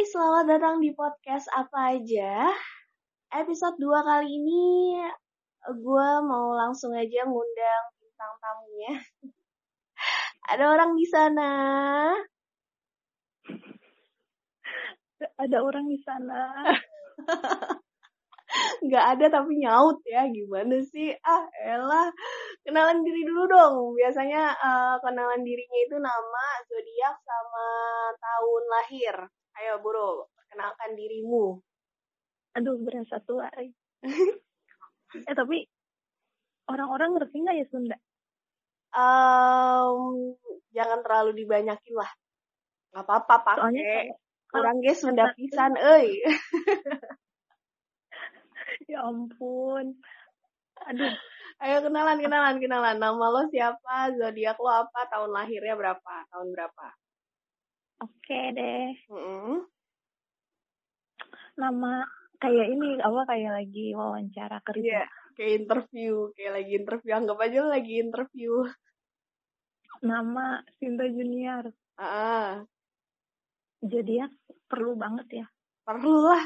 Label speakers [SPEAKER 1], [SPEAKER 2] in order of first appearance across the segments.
[SPEAKER 1] selamat datang di podcast apa aja. Episode 2 kali ini gue mau langsung aja ngundang bintang tamunya. Ada orang di sana.
[SPEAKER 2] Ada orang di sana.
[SPEAKER 1] Gak ada tapi nyaut ya. Gimana sih? Ah, elah. Kenalan diri dulu dong. Biasanya uh, kenalan dirinya itu nama, zodiak, sama tahun lahir. Ayo, Bro. Kenalkan dirimu.
[SPEAKER 2] Aduh, berasa tua. eh, tapi orang-orang ngerti nggak ya Sunda?
[SPEAKER 1] Um, jangan terlalu dibanyakin lah. Gak apa-apa
[SPEAKER 2] Soalnya
[SPEAKER 1] pakai.
[SPEAKER 2] kalau-
[SPEAKER 1] Kurang ge Sunda pisan, euy.
[SPEAKER 2] ya ampun. Aduh,
[SPEAKER 1] Ayo kenalan, kenalan, kenalan. Nama lo siapa? Zodiak lo apa? Tahun lahirnya berapa? Tahun berapa?
[SPEAKER 2] Oke deh.
[SPEAKER 1] Mm-mm.
[SPEAKER 2] Nama kayak ini apa kayak lagi wawancara kerja.
[SPEAKER 1] kayak interview, kayak lagi interview. Anggap aja lagi interview.
[SPEAKER 2] Nama Sinta Junior.
[SPEAKER 1] Ah,
[SPEAKER 2] Jadi ya perlu banget ya.
[SPEAKER 1] perlu lah.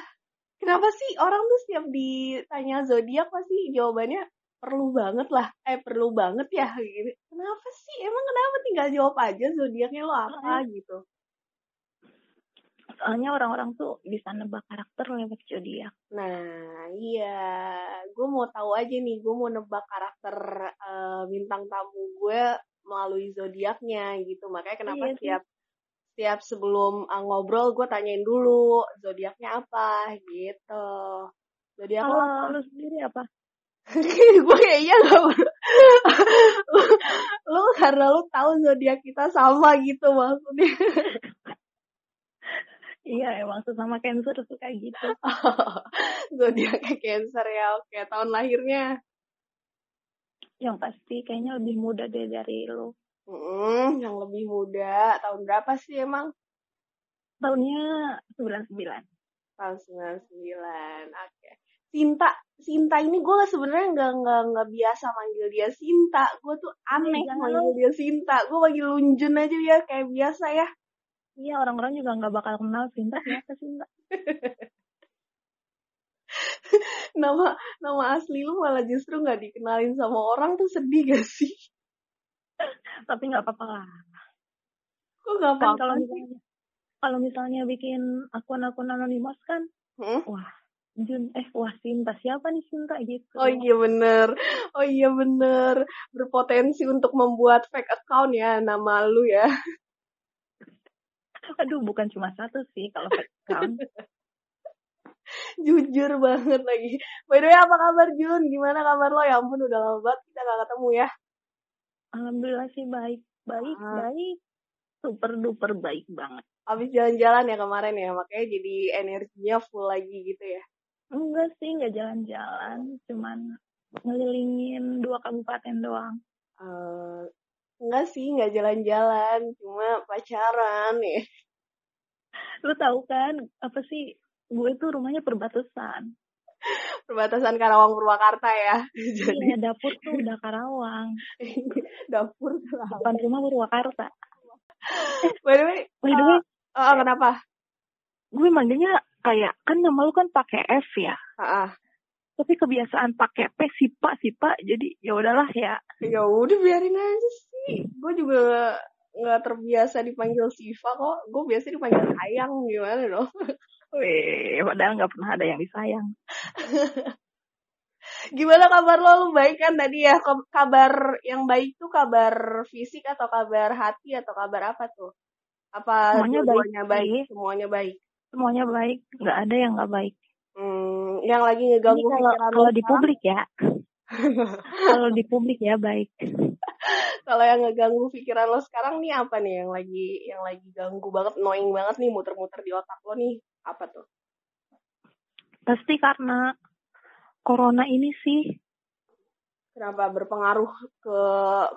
[SPEAKER 1] Kenapa sih orang tuh setiap ditanya zodiak pasti jawabannya perlu banget lah. Eh, perlu banget ya gitu. Kenapa sih? Emang kenapa tinggal jawab aja zodiaknya lo apa gitu.
[SPEAKER 2] Soalnya orang-orang tuh bisa nebak karakter lewat zodiak.
[SPEAKER 1] Nah, iya. Gue mau tahu aja nih, gue mau nebak karakter eh, bintang tamu gue melalui zodiaknya gitu. Makanya kenapa
[SPEAKER 2] Iya sih.
[SPEAKER 1] setiap setiap sebelum uh, ngobrol gue tanyain dulu zodiaknya apa gitu. Zodiak lo
[SPEAKER 2] Kalau
[SPEAKER 1] apa?
[SPEAKER 2] lu sendiri apa?
[SPEAKER 1] gue kayaknya gak lu karena lu tahu zodiak kita sama gitu maksudnya.
[SPEAKER 2] Iya, emang sesama Cancer suka gitu.
[SPEAKER 1] zodiaknya Cancer ya. Oke, tahun lahirnya.
[SPEAKER 2] Yang pasti kayaknya lebih muda deh dari lu.
[SPEAKER 1] Mm, yang lebih muda. Tahun berapa sih emang?
[SPEAKER 2] Tahunnya 99.
[SPEAKER 1] Tahun 99. Oke. Sinta, Sinta ini gue sebenarnya nggak nggak nggak biasa manggil dia Sinta. Gue tuh aneh
[SPEAKER 2] jangan
[SPEAKER 1] manggil dia Sinta. Gue manggil Lunjun aja ya kayak biasa ya.
[SPEAKER 2] Iya, orang-orang juga nggak bakal kenal Sinta siapa Sinta.
[SPEAKER 1] Nama nama asli lu malah justru nggak dikenalin sama orang tuh sedih gak sih?
[SPEAKER 2] Tapi nggak apa-apa lah.
[SPEAKER 1] Kok nggak
[SPEAKER 2] Kan
[SPEAKER 1] apa-apa
[SPEAKER 2] kalau
[SPEAKER 1] sih?
[SPEAKER 2] misalnya kalau misalnya bikin akun-akun anonimus kan,
[SPEAKER 1] Hmm?
[SPEAKER 2] wah Jun, eh wah Sinta siapa nih Sinta gitu.
[SPEAKER 1] Oh iya bener, oh iya bener, berpotensi untuk membuat fake account ya nama lu ya.
[SPEAKER 2] Aduh, bukan cuma satu sih kalau fake account.
[SPEAKER 1] Jujur banget lagi. By the way, apa kabar Jun? Gimana kabar lo? Ya ampun, udah lama banget kita gak ketemu ya.
[SPEAKER 2] Alhamdulillah sih baik, baik,
[SPEAKER 1] Ah.
[SPEAKER 2] baik. Super duper baik banget.
[SPEAKER 1] Abis jalan-jalan ya kemarin ya, makanya jadi energinya full lagi gitu ya.
[SPEAKER 2] Enggak sih, nggak jalan-jalan, cuman ngelilingin dua kabupaten doang.
[SPEAKER 1] Eh, enggak sih, nggak jalan-jalan, cuma pacaran ya.
[SPEAKER 2] Lu tahu kan apa sih? Gue tuh rumahnya perbatasan.
[SPEAKER 1] Perbatasan Karawang Purwakarta ya. Jadi
[SPEAKER 2] Iya, dapur tuh udah Karawang.
[SPEAKER 1] dapur.
[SPEAKER 2] Depan rumah Purwakarta.
[SPEAKER 1] By the way,
[SPEAKER 2] By the way,
[SPEAKER 1] eh, kenapa?
[SPEAKER 2] gue manggilnya kayak kan nama lu kan pakai F ya.
[SPEAKER 1] Ah, ah.
[SPEAKER 2] Tapi kebiasaan pakai P Sipa Sipa jadi ya udahlah ya.
[SPEAKER 1] ya udah biarin aja sih. Gue juga nggak terbiasa dipanggil Siva kok. Gue biasa dipanggil sayang gimana dong?
[SPEAKER 2] Wih, padahal nggak pernah ada yang disayang.
[SPEAKER 1] Gimana kabar lo? Lu baik kan tadi ya? Ka- Kabar yang baik tuh kabar fisik atau kabar hati atau kabar apa tuh? Apa
[SPEAKER 2] Semuanya baik
[SPEAKER 1] baik? Semuanya baik.
[SPEAKER 2] Semuanya baik, nggak ada yang nggak baik.
[SPEAKER 1] Hmm, yang lagi ngeganggu
[SPEAKER 2] kalau kalau di publik ya, kalau di publik ya baik.
[SPEAKER 1] Kalau yang ngeganggu pikiran lo sekarang nih apa nih yang lagi yang lagi ganggu banget, annoying banget nih muter-muter di otak lo nih? Apa tuh?
[SPEAKER 2] Pasti karena corona ini sih
[SPEAKER 1] Kenapa berpengaruh ke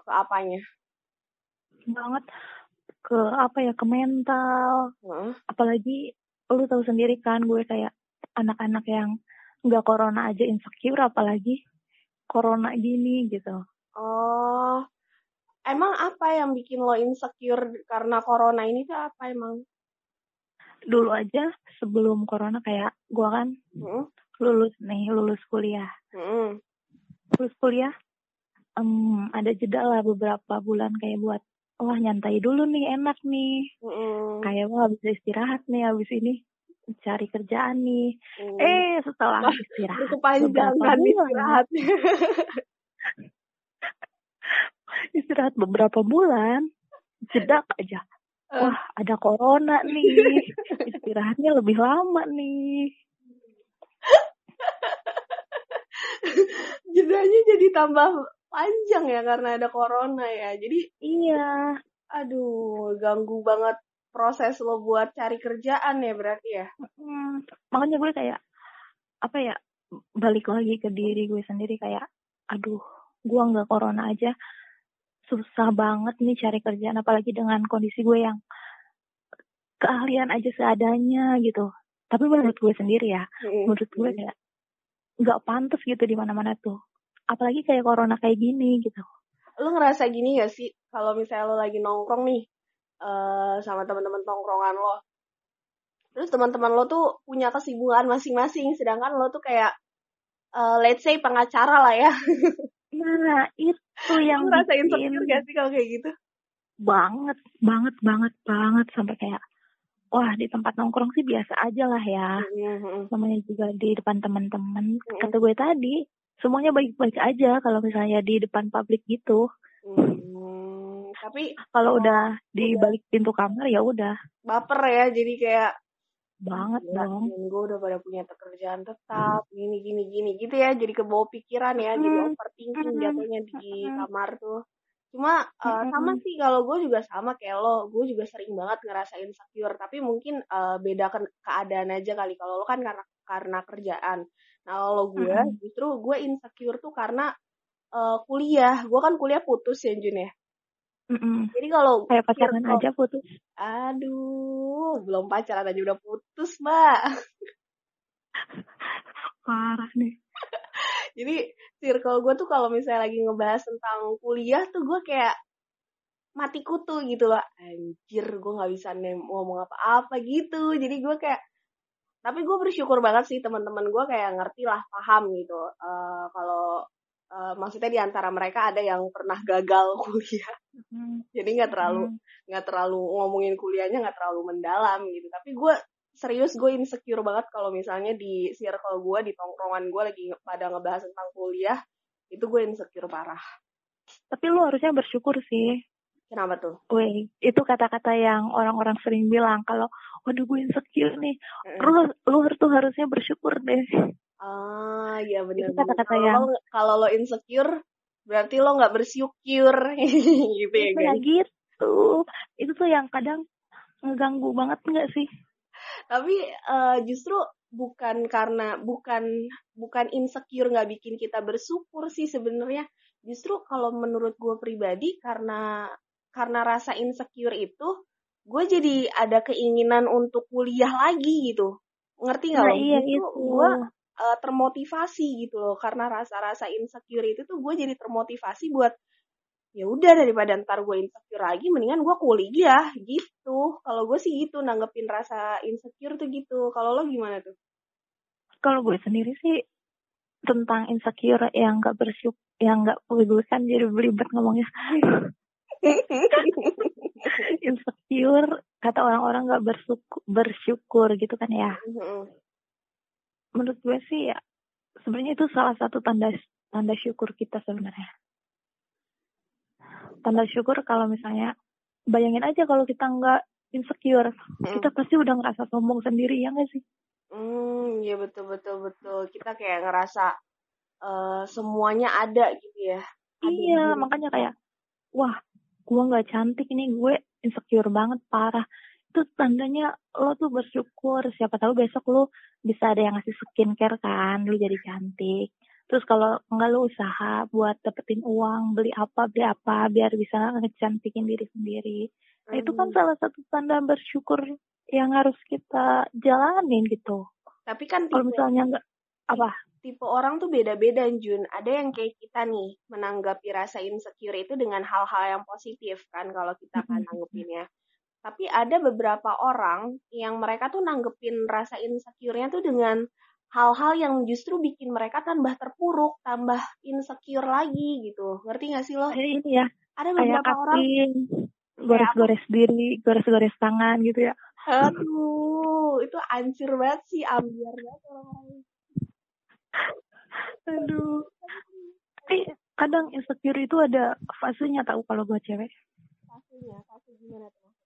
[SPEAKER 1] ke apanya?
[SPEAKER 2] banget ke apa ya ke mental.
[SPEAKER 1] Hah?
[SPEAKER 2] Apalagi lu tahu sendiri kan gue kayak anak-anak yang nggak corona aja insecure apalagi corona gini gitu.
[SPEAKER 1] Oh, emang apa yang bikin lo insecure karena corona ini tuh apa emang?
[SPEAKER 2] dulu aja sebelum corona kayak gua kan
[SPEAKER 1] Mm-mm.
[SPEAKER 2] lulus nih lulus kuliah
[SPEAKER 1] Mm-mm.
[SPEAKER 2] lulus kuliah em, ada jeda lah beberapa bulan kayak buat wah nyantai dulu nih enak nih
[SPEAKER 1] Mm-mm.
[SPEAKER 2] kayak wah bisa istirahat nih habis ini cari kerjaan nih
[SPEAKER 1] Mm.
[SPEAKER 2] eh setelah istirahat bulan.
[SPEAKER 1] istirahatnya.
[SPEAKER 2] istirahat beberapa bulan jeda aja
[SPEAKER 1] Eh.
[SPEAKER 2] wah ada corona nih istirahatnya lebih lama nih
[SPEAKER 1] Jedanya jadi tambah panjang ya karena ada corona ya. Jadi
[SPEAKER 2] iya
[SPEAKER 1] aduh ganggu banget proses lo buat cari kerjaan ya berarti ya.
[SPEAKER 2] Hmm, makanya gue kayak apa ya balik lagi ke diri gue sendiri kayak aduh gue nggak corona aja susah banget nih cari kerjaan apalagi dengan kondisi gue yang keahlian aja seadanya gitu. Tapi menurut gue sendiri ya menurut gue kayak nggak pantas gitu di mana-mana tuh. Apalagi kayak corona kayak gini gitu.
[SPEAKER 1] Lo ngerasa gini gak sih? Kalau misalnya lo lagi nongkrong nih eh sama teman-teman tongkrongan lo. Terus teman-teman lo tuh punya kesibukan masing-masing sedangkan lo tuh kayak eh, let's say pengacara lah ya.
[SPEAKER 2] nah itu yang bikin
[SPEAKER 1] insecure gak sih kalau kayak gitu?
[SPEAKER 2] banget banget banget banget. Sampai kayak wah di tempat nongkrong sih biasa aja lah ya.
[SPEAKER 1] Mm-mm.
[SPEAKER 2] namanya juga di depan teman-teman. Kata gue tadi semuanya baik-baik aja kalau misalnya di depan publik gitu.
[SPEAKER 1] Hmm, tapi
[SPEAKER 2] kalau udah di balik pintu kamar ya udah.
[SPEAKER 1] Baper ya jadi kayak
[SPEAKER 2] banget dong
[SPEAKER 1] gue udah pada punya pekerjaan tetap gini gini gini gitu ya jadi kebawa pikiran ya jadi
[SPEAKER 2] Hmm.
[SPEAKER 1] overthinking
[SPEAKER 2] Hmm.
[SPEAKER 1] jatuhnya di
[SPEAKER 2] Hmm.
[SPEAKER 1] kamar tuh cuma uh,
[SPEAKER 2] Hmm.
[SPEAKER 1] sama sih kalau gue juga sama kayak lo gue juga sering banget ngerasain insecure tapi mungkin uh, beda ke- keadaan aja kali kalau lo kan karena karena kerjaan nah kalau gue
[SPEAKER 2] Hmm.
[SPEAKER 1] justru gue insecure tuh karena uh, kuliah gue kan kuliah putus ya Jun ya
[SPEAKER 2] Mm-mm.
[SPEAKER 1] jadi kalau
[SPEAKER 2] kayak pacaran
[SPEAKER 1] circle-
[SPEAKER 2] aja putus
[SPEAKER 1] aduh belum pacaran aja udah putus mbak
[SPEAKER 2] parah nih
[SPEAKER 1] Jadi circle gue tuh kalau misalnya lagi ngebahas tentang kuliah tuh gue kayak mati kutu gitu loh. Anjir, gue nggak bisa nem- ngomong apa-apa gitu. Jadi gue kayak tapi gue bersyukur banget sih teman-teman gue kayak ngerti lah paham gitu. Eh, kalau eh, maksudnya di antara mereka ada yang pernah gagal kuliah.
[SPEAKER 2] Mm.
[SPEAKER 1] Jadi nggak terlalu
[SPEAKER 2] Mm.
[SPEAKER 1] nggak terlalu ngomongin kuliahnya nggak terlalu mendalam gitu. Tapi gue serius gue insecure banget kalau misalnya di circle gue di tongkrongan gue lagi pada ngebahas tentang kuliah itu gue insecure parah.
[SPEAKER 2] tapi lu harusnya bersyukur sih
[SPEAKER 1] Kenapa tuh?
[SPEAKER 2] Weh, itu kata-kata yang orang-orang sering bilang kalau, waduh gue insecure nih. Lu, lu tuh harusnya bersyukur deh.
[SPEAKER 1] Ah, iya benar.
[SPEAKER 2] Kata-kata
[SPEAKER 1] Kalau
[SPEAKER 2] yang-
[SPEAKER 1] lo- kalau lo insecure berarti lo nggak bersyukur gitu ya
[SPEAKER 2] Itu ya gitu. Itu tuh yang kadang ngeganggu banget nggak sih?
[SPEAKER 1] Tapi eh, justru bukan karena bukan bukan insecure nggak bikin kita bersyukur sih sebenarnya. Justru kalau menurut gue pribadi karena karena rasa insecure itu gue jadi ada keinginan untuk kuliah lagi gitu. Ngerti nggak
[SPEAKER 2] Nah
[SPEAKER 1] lo?
[SPEAKER 2] iya
[SPEAKER 1] Justru
[SPEAKER 2] itu.
[SPEAKER 1] gue eh, termotivasi gitu loh. Karena rasa-rasa insecure itu tuh gue jadi termotivasi buat ya udah daripada ntar gue insecure lagi mendingan gue kuliah gitu. Kalau gue sih gitu nanggepin rasa insecure tuh gitu. Kalau lo gimana tuh?
[SPEAKER 2] Kalau gue sendiri sih tentang insecure yang nggak bersyukur, yang gue kan jadi belibet ngomongnya. insecure kata orang-orang nggak bersyukur, bersyukur gitu kan ya. Menurut gue sih ya sebenarnya itu salah satu tanda tanda syukur kita sebenarnya. Tanda syukur kalau misalnya bayangin aja kalau kita nggak insecure, kita pasti udah ngerasa sombong sendiri ya nggak sih?
[SPEAKER 1] hmm ya betul betul betul kita kayak ngerasa eh, semuanya ada gitu ya Ada
[SPEAKER 2] Iya,
[SPEAKER 1] diri.
[SPEAKER 2] makanya kayak, wah, gue nggak cantik ini, gue insecure banget, parah. Itu tandanya lo tuh bersyukur, siapa tahu besok lo bisa ada yang ngasih skincare kan, lo jadi cantik. Terus kalau nggak lo usaha buat dapetin uang, beli apa, beli apa, biar bisa ngecantikin diri sendiri. Nah, itu kan salah satu tanda bersyukur yang harus kita jalanin gitu.
[SPEAKER 1] tapi kan
[SPEAKER 2] Kalau misalnya nggak, apa?
[SPEAKER 1] tipe orang tuh beda-beda Jun ada yang kayak kita nih menanggapi rasa insecure itu dengan hal-hal yang positif kan kalau kita kan nanggepinnya Tapi ada beberapa orang yang mereka tuh nanggepin rasa insecure-nya tuh dengan hal-hal yang justru bikin mereka tambah terpuruk, tambah insecure lagi gitu. Ngerti gak sih lo?
[SPEAKER 2] Ini ya,
[SPEAKER 1] Ada beberapa orang
[SPEAKER 2] cutting, gores-gores diri, gores-gores tangan gitu ya.
[SPEAKER 1] Aduh, itu ancur banget sih, ambiar banget orang-orang.
[SPEAKER 2] Aduh. Tapi kadang insecure itu ada fasenya tahu kalau buat cewek.
[SPEAKER 1] Fasenya, fase gimana tuh?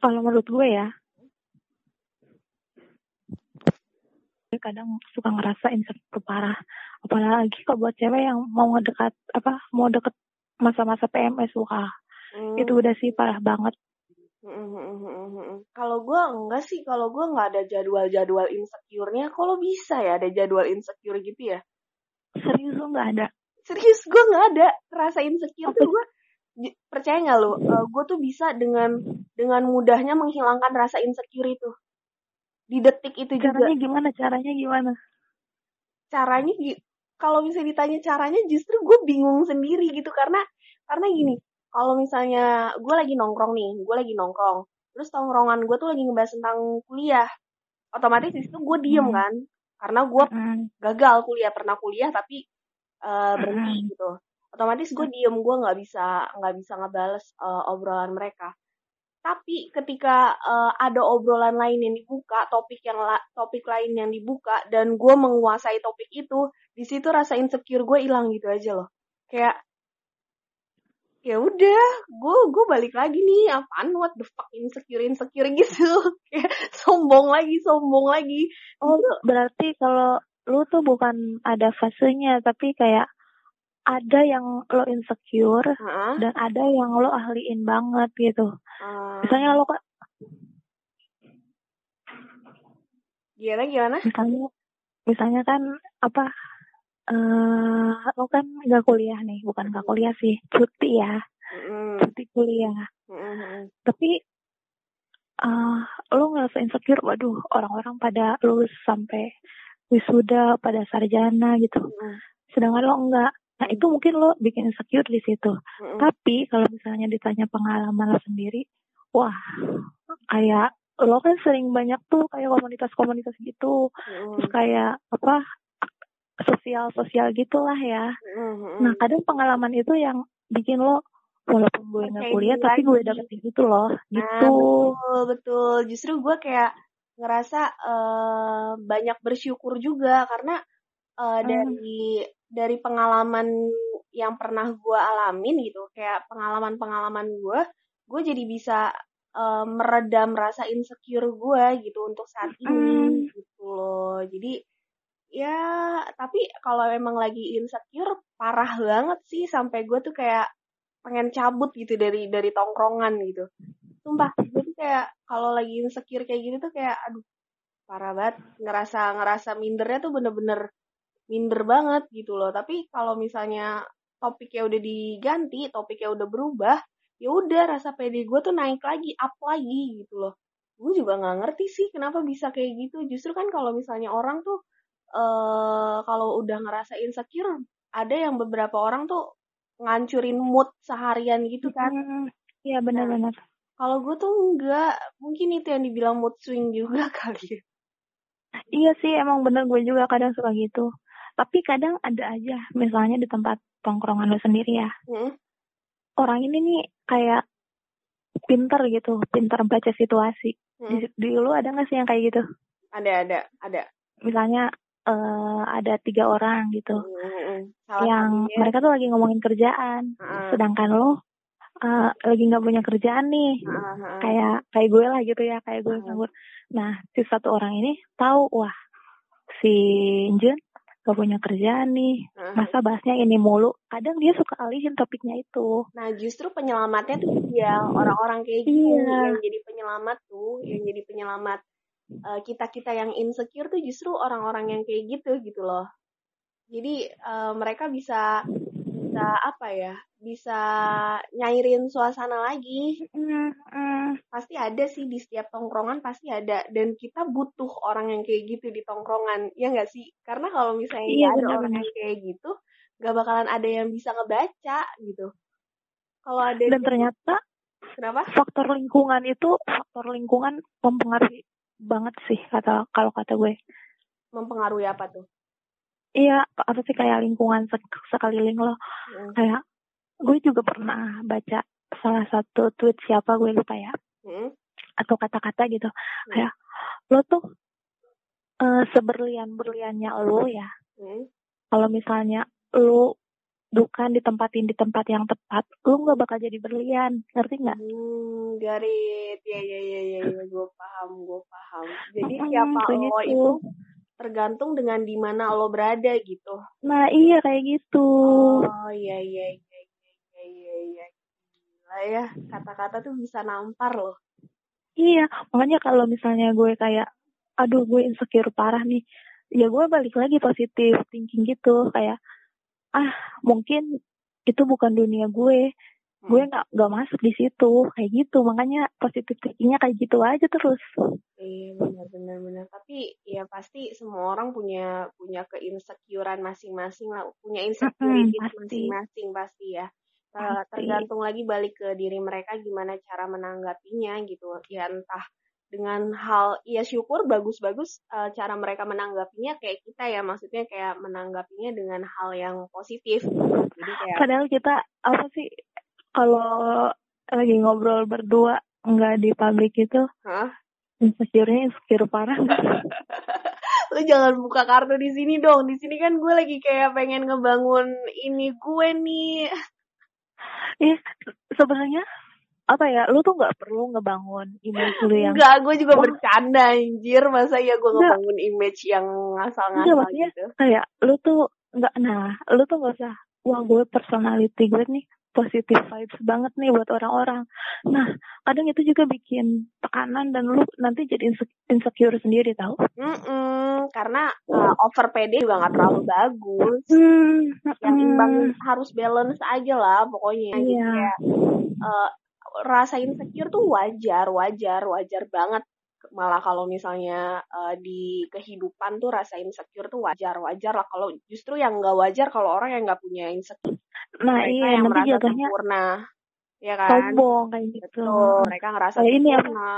[SPEAKER 2] Kalau menurut gue ya, gue kadang suka ngerasa insecure parah. Apalagi kalau buat cewek yang mau ngedekat apa, mau deket masa-masa PMS wah,
[SPEAKER 1] Hmm.
[SPEAKER 2] itu udah sih parah banget.
[SPEAKER 1] Mm, mm, mm, mm, mm. Kalau gue enggak sih, kalau gue nggak ada jadwal-jadwal insecure-nya. Kalau bisa ya ada jadwal insecure gitu ya.
[SPEAKER 2] Serius lo nggak ada?
[SPEAKER 1] Serius gue nggak ada rasa insecure
[SPEAKER 2] Apa?
[SPEAKER 1] tuh gue percaya nggak lo? gue tuh bisa dengan dengan mudahnya menghilangkan rasa insecure itu di detik itu juga.
[SPEAKER 2] Caranya gimana? Caranya gimana?
[SPEAKER 1] caranya kalau misalnya ditanya caranya justru gue bingung sendiri gitu karena karena gini kalau misalnya gue lagi nongkrong nih gue lagi nongkrong terus tongkrongan gue tuh lagi ngebahas tentang kuliah otomatis di situ gue diem
[SPEAKER 2] Hmm.
[SPEAKER 1] kan karena gue
[SPEAKER 2] Mm,
[SPEAKER 1] gagal kuliah pernah kuliah tapi eh, berhenti
[SPEAKER 2] Mm-mm.
[SPEAKER 1] gitu otomatis gue diem gue nggak bisa nggak bisa ngebales eh, obrolan mereka. Tapi ketika eh, ada obrolan lain yang dibuka topik yang la- topik lain yang dibuka dan gue menguasai topik itu di situ rasa insecure gue hilang gitu aja loh. Kayak ya udah gue gue balik lagi nih apaan what the fuck insecure insecure gitu. Kayak sombong lagi sombong lagi.
[SPEAKER 2] Oh, berarti kalau lu tuh bukan ada fasenya, tapi kayak ada yang lo insecure
[SPEAKER 1] Heeh.
[SPEAKER 2] dan ada yang lo ahliin banget gitu.
[SPEAKER 1] Eh,
[SPEAKER 2] Misalnya lo kan,
[SPEAKER 1] gimana gimana
[SPEAKER 2] misalnya, misalnya kan apa? eh lo kan nggak kuliah nih, bukan nggak kuliah sih, cuti ya,
[SPEAKER 1] Mm-mm.
[SPEAKER 2] cuti kuliah.
[SPEAKER 1] Mm-mm.
[SPEAKER 2] Tapi eh lo ngerasa insecure, waduh orang-orang pada lulus sampai wisuda, pada sarjana gitu.
[SPEAKER 1] Mm-mm.
[SPEAKER 2] Sedangkan lo enggak. Nah itu mungkin lo bikin insecure di situ.
[SPEAKER 1] Mm-mm.
[SPEAKER 2] Tapi kalau misalnya ditanya pengalaman lo sendiri, wah kayak lo kan sering banyak tuh kayak komunitas-komunitas gitu,
[SPEAKER 1] Mm-mm.
[SPEAKER 2] terus kayak apa sosial-sosial gitulah ya.
[SPEAKER 1] Mm-mm.
[SPEAKER 2] Nah kadang pengalaman itu yang bikin lo walaupun gue nggak kuliah tapi gue
[SPEAKER 1] lagi.
[SPEAKER 2] dapet gitu loh,
[SPEAKER 1] Nah,
[SPEAKER 2] gitu.
[SPEAKER 1] betul, betul. Justru gue kayak ngerasa eh, banyak bersyukur juga karena
[SPEAKER 2] Hmm.
[SPEAKER 1] dari dari pengalaman yang pernah gue alamin gitu, kayak pengalaman-pengalaman gue, gue jadi bisa eh, meredam rasa insecure gue gitu untuk saat ini
[SPEAKER 2] Hmm.
[SPEAKER 1] gitu loh. Jadi ya tapi kalau emang lagi insecure parah banget sih sampai gue tuh kayak pengen cabut gitu dari dari tongkrongan gitu sumpah gue tuh kayak kalau lagi insecure kayak gini tuh kayak aduh parah banget ngerasa ngerasa mindernya tuh bener-bener minder banget gitu loh. Tapi kalau misalnya topiknya udah diganti topiknya udah berubah ya udah rasa pede gue tuh naik lagi up lagi gitu loh. Gue juga nggak ngerti sih kenapa bisa kayak gitu. Justru kan kalau misalnya orang tuh eh kalau udah ngerasa insecure ada yang beberapa orang tuh ngancurin mood seharian gitu kan.
[SPEAKER 2] Hmm, Iya benar-benar.
[SPEAKER 1] kalau gue tuh enggak mungkin itu yang dibilang mood swing juga kali ya.
[SPEAKER 2] Iya sih emang bener gue juga kadang suka gitu. Tapi kadang ada aja misalnya di tempat tongkrongan lo sendiri ya.
[SPEAKER 1] Hmm.
[SPEAKER 2] Orang ini nih kayak pinter gitu, pinter baca situasi. Di,
[SPEAKER 1] Hmm.
[SPEAKER 2] di lu ada gak sih yang kayak gitu?
[SPEAKER 1] ada ada ada
[SPEAKER 2] Misalnya eh ada tiga orang gitu.
[SPEAKER 1] Hmm, salah
[SPEAKER 2] yang
[SPEAKER 1] satunya
[SPEAKER 2] mereka tuh lagi ngomongin kerjaan.
[SPEAKER 1] Heeh.
[SPEAKER 2] Sedangkan lo eh, lagi nggak punya kerjaan nih.
[SPEAKER 1] Heeh.
[SPEAKER 2] Kayak kayak gue lah gitu ya, kayak gue nganggur. Nah, si satu orang ini tahu wah si Jun gak punya kerjaan nih.
[SPEAKER 1] Heeh.
[SPEAKER 2] Masa bahasnya ini mulu. Kadang dia suka alihin topiknya itu.
[SPEAKER 1] Nah, justru penyelamatnya tuh dia orang-orang kayak gitu
[SPEAKER 2] Iya.
[SPEAKER 1] yang jadi penyelamat tuh, yang jadi penyelamat eh, kita-kita yang insecure tuh justru orang-orang yang kayak gitu gitu loh. Jadi eh, mereka bisa bisa apa ya? Bisa nyairin suasana lagi. Pasti ada sih di setiap tongkrongan pasti ada dan kita butuh orang yang kayak gitu di tongkrongan. Ya nggak sih? Karena kalau misalnya
[SPEAKER 2] Iya,
[SPEAKER 1] ada orang
[SPEAKER 2] benar-benar.
[SPEAKER 1] yang kayak gitu, nggak bakalan ada yang bisa ngebaca gitu. Kalau ada
[SPEAKER 2] Dan
[SPEAKER 1] yang-
[SPEAKER 2] ternyata
[SPEAKER 1] Kenapa?
[SPEAKER 2] faktor lingkungan itu faktor lingkungan mempengaruhi banget sih kata kalau kata gue
[SPEAKER 1] Mempengaruhi apa tuh?
[SPEAKER 2] Iya apa sih kayak lingkungan sek- sekeliling lo
[SPEAKER 1] Hmm.
[SPEAKER 2] kayak gue juga pernah baca salah satu tweet siapa gue lupa ya
[SPEAKER 1] Hmm.
[SPEAKER 2] atau kata-kata gitu kayak lo tuh eh, seberlian berliannya lo ya
[SPEAKER 1] Hmm.
[SPEAKER 2] kalau misalnya lo bukan ditempatin di tempat yang tepat lo nggak bakal jadi berlian ngerti nggak
[SPEAKER 1] Hmm, garit. Ya, ya, ya, ya, ya. Gue paham, gue paham. Jadi
[SPEAKER 2] Mm-mm,
[SPEAKER 1] siapa lo
[SPEAKER 2] gitu.
[SPEAKER 1] itu tergantung dengan di mana lo berada gitu.
[SPEAKER 2] nah iya kayak gitu
[SPEAKER 1] Oh, iya, iya, iya, iya, iya, iya, iya. Gila ya, kata-kata tuh bisa nampar loh.
[SPEAKER 2] Iya, makanya kalau misalnya gue kayak, aduh gue insecure parah nih, ya gue balik lagi positif thinking gitu, kayak, ah mungkin itu bukan dunia gue, gue
[SPEAKER 1] Hmm.
[SPEAKER 2] nggak nggak masuk di situ, kayak gitu, makanya positif thinkingnya kayak gitu aja terus.
[SPEAKER 1] Iya benar benar benar. Tapi ya pasti semua orang punya punya keinsecurean masing-masing lah, punya insecurities
[SPEAKER 2] pasti.
[SPEAKER 1] masing-masing pasti ya.
[SPEAKER 2] Pasti.
[SPEAKER 1] tergantung lagi balik ke diri mereka gimana cara menanggapinya gitu. Ya entah dengan hal ya syukur bagus-bagus eh, cara mereka menanggapinya kayak kita ya maksudnya kayak menanggapinya dengan hal yang positif. Jadi kayak
[SPEAKER 2] Padahal kita apa sih kalau lagi ngobrol berdua nggak di publik itu,
[SPEAKER 1] Hah?
[SPEAKER 2] insecure-nya insecure parah nggak?
[SPEAKER 1] lu jangan buka kartu di sini dong. Di sini kan gue lagi kayak pengen ngebangun ini gue nih.
[SPEAKER 2] Iya, sebenarnya apa ya, lu tuh nggak perlu ngebangun image lu yang
[SPEAKER 1] Enggak, gue juga
[SPEAKER 2] Wah.
[SPEAKER 1] bercanda anjir. Masa ya gue ngebangun image yang ngasal-ngasal gitu.
[SPEAKER 2] kayak lu tuh nggak nah lu tuh nggak usah wah gue personality gue nih positive vibes banget nih buat orang-orang nah kadang itu juga bikin tekanan dan lu nanti jadi inse- insecure sendiri tau
[SPEAKER 1] Mm-mm, karena uh, over PD juga nggak terlalu bagus.
[SPEAKER 2] hmm,
[SPEAKER 1] Yang imbang
[SPEAKER 2] mm,
[SPEAKER 1] harus balance aja lah pokoknya. Jadi
[SPEAKER 2] Iya.
[SPEAKER 1] kayak uh, rasa insecure tuh wajar, wajar, wajar banget. Malah kalau misalnya uh, di kehidupan tuh rasa insecure tuh wajar, wajar lah. Kalau justru yang nggak wajar kalau orang yang nggak punya insecure,
[SPEAKER 2] nah
[SPEAKER 1] mereka
[SPEAKER 2] iya
[SPEAKER 1] yang
[SPEAKER 2] nanti
[SPEAKER 1] merasa
[SPEAKER 2] jatuhnya
[SPEAKER 1] sempurna, ya kan?
[SPEAKER 2] sombong kayak gitu
[SPEAKER 1] Betul, mereka ngerasa
[SPEAKER 2] Kayak ini apa?
[SPEAKER 1] sempurna.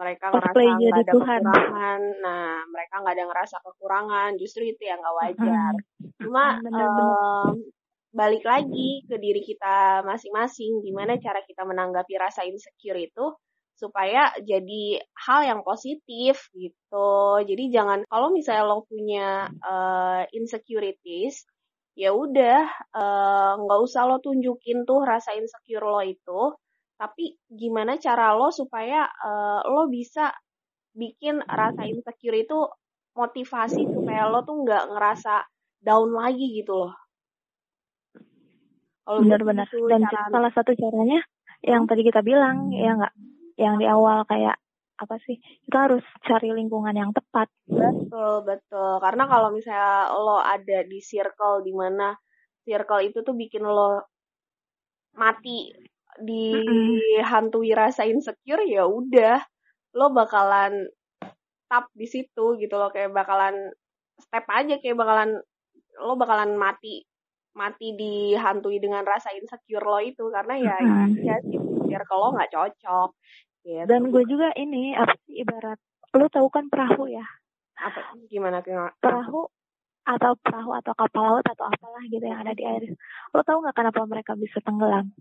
[SPEAKER 1] Mereka
[SPEAKER 2] Cosplay
[SPEAKER 1] ngerasa nggak ada
[SPEAKER 2] Tuhan.
[SPEAKER 1] kekurangan. Nah, mereka nggak ada ngerasa kekurangan. Justru itu yang nggak wajar. Cuma
[SPEAKER 2] Mm, bener-bener.
[SPEAKER 1] em, balik lagi ke diri kita masing-masing. Gimana cara kita menanggapi rasa insecure itu supaya jadi hal yang positif gitu. Jadi jangan kalau misalnya lo punya eh, insecurities, ya udah eh, nggak usah lo tunjukin tuh rasa insecure lo itu. Tapi gimana cara lo supaya eh, lo bisa bikin rasa insecure itu motivasi supaya lo tuh nggak ngerasa down lagi gitu loh.
[SPEAKER 2] Benar-benar dan
[SPEAKER 1] cara
[SPEAKER 2] salah satu caranya yang tadi kita bilang ya nggak yang di awal kayak apa sih kita harus cari lingkungan yang tepat.
[SPEAKER 1] Betul betul. Karena kalau misalnya lo ada di circle di mana circle itu tuh bikin lo mati dihantui rasa insecure ya udah lo bakalan tap di situ gitu loh. Kayak bakalan step aja kayak bakalan lo bakalan mati mati dihantui dengan rasa insecure lo itu. Karena ya ya sih lo nggak cocok gitu.
[SPEAKER 2] dan gue juga. ini apa sih ibarat lu tahu kan perahu ya?
[SPEAKER 1] Apa gimana gimana
[SPEAKER 2] perahu atau perahu atau kapal laut atau apalah gitu yang ada di air lo tahu nggak kenapa mereka bisa tenggelam?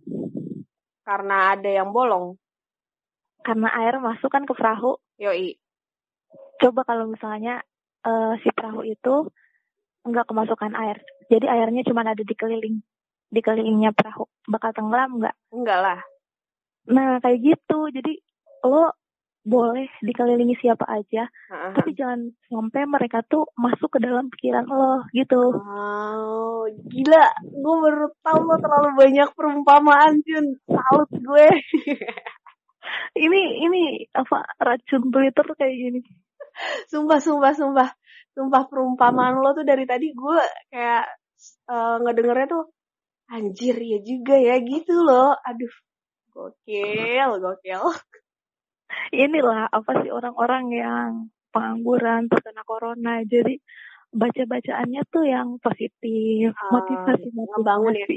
[SPEAKER 1] Karena ada yang bolong.
[SPEAKER 2] Karena air masuk kan ke perahu.
[SPEAKER 1] Yoi.
[SPEAKER 2] Coba kalau misalnya eh, si perahu itu nggak kemasukan air. Jadi airnya cuma ada di keliling di kelilingnya perahu. Bakal tenggelam nggak?
[SPEAKER 1] Enggak lah.
[SPEAKER 2] Nah kayak gitu. Jadi lo boleh dikelilingi siapa aja
[SPEAKER 1] Heeh.
[SPEAKER 2] tapi jangan sampai mereka tuh masuk ke dalam pikiran lo gitu
[SPEAKER 1] Wow, gila. Gue baru tahu lo terlalu banyak perumpamaan, Jun. Salut gue.
[SPEAKER 2] ini ini apa racun Twitter tuh kayak gini
[SPEAKER 1] sumpah, sumpah, sumpah. Sumpah perumpamaan lo tuh dari tadi gue kayak eh, ngedengernya tuh anjir ya juga ya gitu loh. Aduh, gokil, gokil.
[SPEAKER 2] inilah apa sih orang-orang yang pengangguran terkena corona jadi baca-bacaannya tuh yang positif,
[SPEAKER 1] Ah,
[SPEAKER 2] motivasi
[SPEAKER 1] ngebangun ya.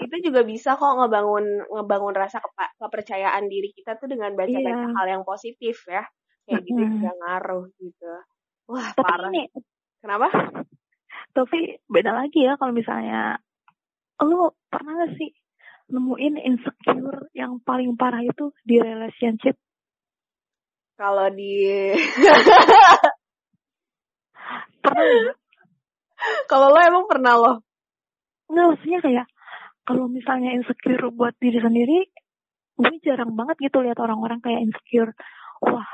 [SPEAKER 1] Itu juga bisa kok ngebangun ngebangun rasa kepa- kepercayaan diri kita tuh dengan baca-baca
[SPEAKER 2] Iya.
[SPEAKER 1] hal yang positif ya. Kayak gitu
[SPEAKER 2] Mm-mm.
[SPEAKER 1] juga ngaruh gitu. Wah,
[SPEAKER 2] Tapi
[SPEAKER 1] parah.
[SPEAKER 2] ini,
[SPEAKER 1] Kenapa?
[SPEAKER 2] tapi beda lagi ya kalau misalnya lo pernah gak sih nemuin insecure yang paling parah itu di relationship?
[SPEAKER 1] Kalau di
[SPEAKER 2] Pernah
[SPEAKER 1] kalau lo emang pernah lo
[SPEAKER 2] Nggak, maksudnya kayak kalau misalnya insecure buat diri sendiri, gue jarang banget gitu lihat orang-orang kayak insecure. Wah,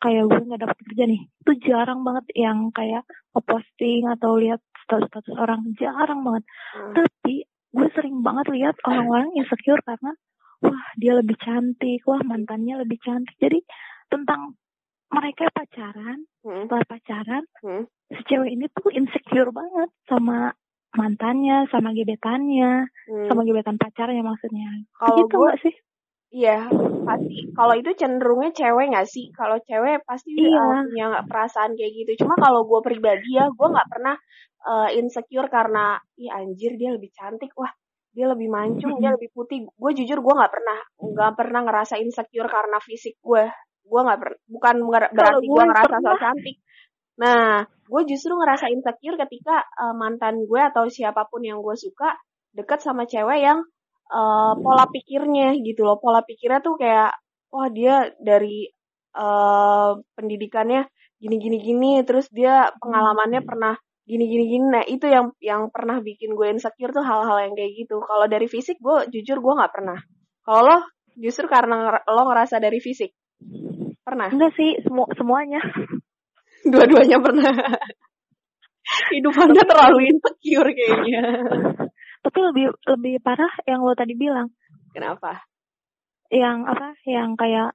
[SPEAKER 2] kayak gue nggak dapet kerja nih. Itu jarang banget yang kayak ngeposting atau lihat status-status orang. Jarang banget.
[SPEAKER 1] Hmm.
[SPEAKER 2] Tapi gue sering banget lihat orang-orang insecure karena wah dia lebih cantik, wah mantannya lebih cantik. Jadi tentang mereka pacaran,
[SPEAKER 1] Hmm.
[SPEAKER 2] setelah pacaran,
[SPEAKER 1] Hmm.
[SPEAKER 2] si cewek ini tuh insecure banget sama mantannya, sama gebetannya,
[SPEAKER 1] Hmm.
[SPEAKER 2] sama gebetan pacarnya maksudnya.
[SPEAKER 1] Kalau
[SPEAKER 2] gitu
[SPEAKER 1] gue
[SPEAKER 2] gak sih?
[SPEAKER 1] Iya, pasti. Kalau itu cenderungnya cewek nggak sih? Kalau cewek pasti
[SPEAKER 2] Iya.
[SPEAKER 1] uh, punya perasaan kayak gitu. Cuma kalau gue pribadi ya, gue nggak pernah uh, insecure karena, ih anjir dia lebih cantik, wah dia lebih mancung, dia lebih putih. Gue jujur gue nggak pernah, nggak pernah ngerasa insecure karena fisik gue. Gue nggak pernah, bukan berarti gue ngerasa so
[SPEAKER 2] pernah.
[SPEAKER 1] cantik. Nah, gue justru ngerasa insecure ketika uh, mantan gue atau siapa pun yang gue suka deket sama cewek yang uh, pola pikirnya gitu loh. Pola pikirnya tuh kayak, wah dia dari uh, pendidikannya gini gini gini, terus dia pengalamannya pernah gini gini gini. Nah itu yang yang pernah bikin gue insecure tuh hal-hal yang kayak gitu. Kalau dari fisik gue jujur gue nggak pernah. Kalau lo justru karena lo ngerasa dari fisik pernah.
[SPEAKER 2] Enggak sih, semua semuanya.
[SPEAKER 1] Dua-duanya pernah. Hidup anda terlalu insecure kayaknya.
[SPEAKER 2] Tapi lebih lebih parah yang lo tadi bilang,
[SPEAKER 1] Kenapa?
[SPEAKER 2] yang apa? Yang kayak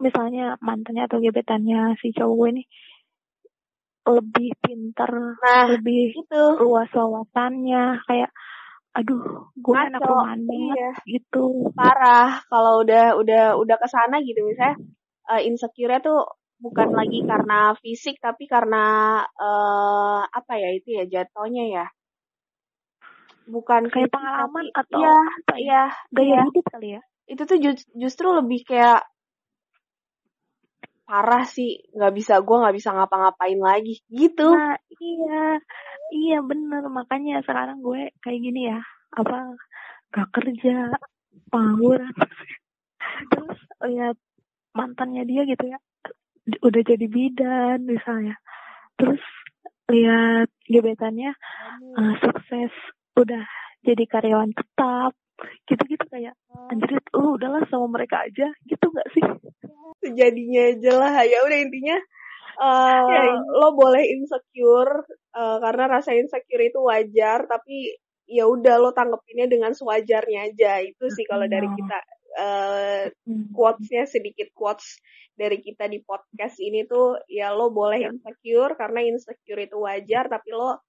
[SPEAKER 2] misalnya mantannya atau gebetannya si cowok gue ini lebih pinter,
[SPEAKER 1] Nah
[SPEAKER 2] lebih
[SPEAKER 1] itu
[SPEAKER 2] luas wawasannya, kayak aduh, gue anak rumahan banget
[SPEAKER 1] iya.
[SPEAKER 2] gitu.
[SPEAKER 1] parah kalau udah udah udah ke sana gitu misalnya uh, insecure tuh bukan lagi karena fisik tapi karena eh apa ya itu ya jatuhnya ya bukan
[SPEAKER 2] Kayak pengalaman
[SPEAKER 1] tapi-
[SPEAKER 2] atau
[SPEAKER 1] iya
[SPEAKER 2] apa ya?
[SPEAKER 1] iya
[SPEAKER 2] Gaya
[SPEAKER 1] iya.
[SPEAKER 2] hidup kali ya?
[SPEAKER 1] itu tuh ju- justru lebih kayak parah sih nggak bisa gue nggak bisa ngapa-ngapain lagi gitu
[SPEAKER 2] Nah, iya, iya bener. Makanya sekarang gue kayak gini ya, apa, gak kerja, pengangguran. Terus lihat mantannya dia gitu ya, udah jadi bidan misalnya. Terus lihat gebetannya eh, sukses, udah jadi karyawan tetap. Gitu-gitu kayak, anjir, lu udahlah sama mereka aja. Gitu gak sih?
[SPEAKER 1] sejadinya aja lah ya udah intinya eh,
[SPEAKER 2] Ya, ini.
[SPEAKER 1] lo boleh insecure eh, karena rasa insecure itu wajar tapi ya udah lo tanggepinnya dengan sewajarnya aja itu sih kalau dari kita eh quotesnya sedikit quotes dari kita di podcast ini tuh ya lo boleh insecure karena insecure itu wajar tapi lo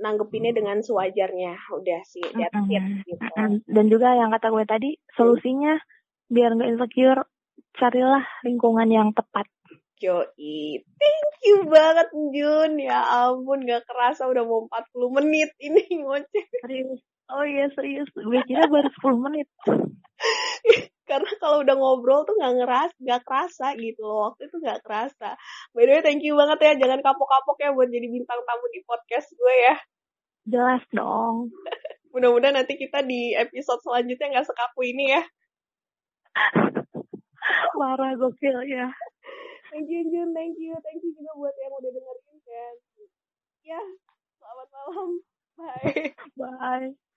[SPEAKER 1] nanggepinnya dengan sewajarnya udah sih that's it
[SPEAKER 2] Mm-mm.
[SPEAKER 1] gitu.
[SPEAKER 2] Dan juga yang kata gue tadi, solusinya biar nggak insecure, carilah lingkungan yang tepat.
[SPEAKER 1] Joy, thank you banget Jun. Ya ampun, gak kerasa udah mau 40 menit ini ngoceh.
[SPEAKER 2] Serius. Oh iya serius, gue kira baru 10 menit.
[SPEAKER 1] Karena kalau udah ngobrol tuh gak ngeras, gak kerasa gitu loh. Waktu itu gak kerasa. By the way, thank you banget ya. Jangan kapok-kapok ya buat jadi bintang tamu di podcast gue ya.
[SPEAKER 2] Jelas dong.
[SPEAKER 1] Mudah-mudahan nanti kita di episode selanjutnya gak sekaku ini ya.
[SPEAKER 2] Parah gokil ya.
[SPEAKER 1] Thank you Jun, thank you. Thank you juga buat yang udah dengerin kan. Ya, selamat malam. Bye.
[SPEAKER 2] Bye.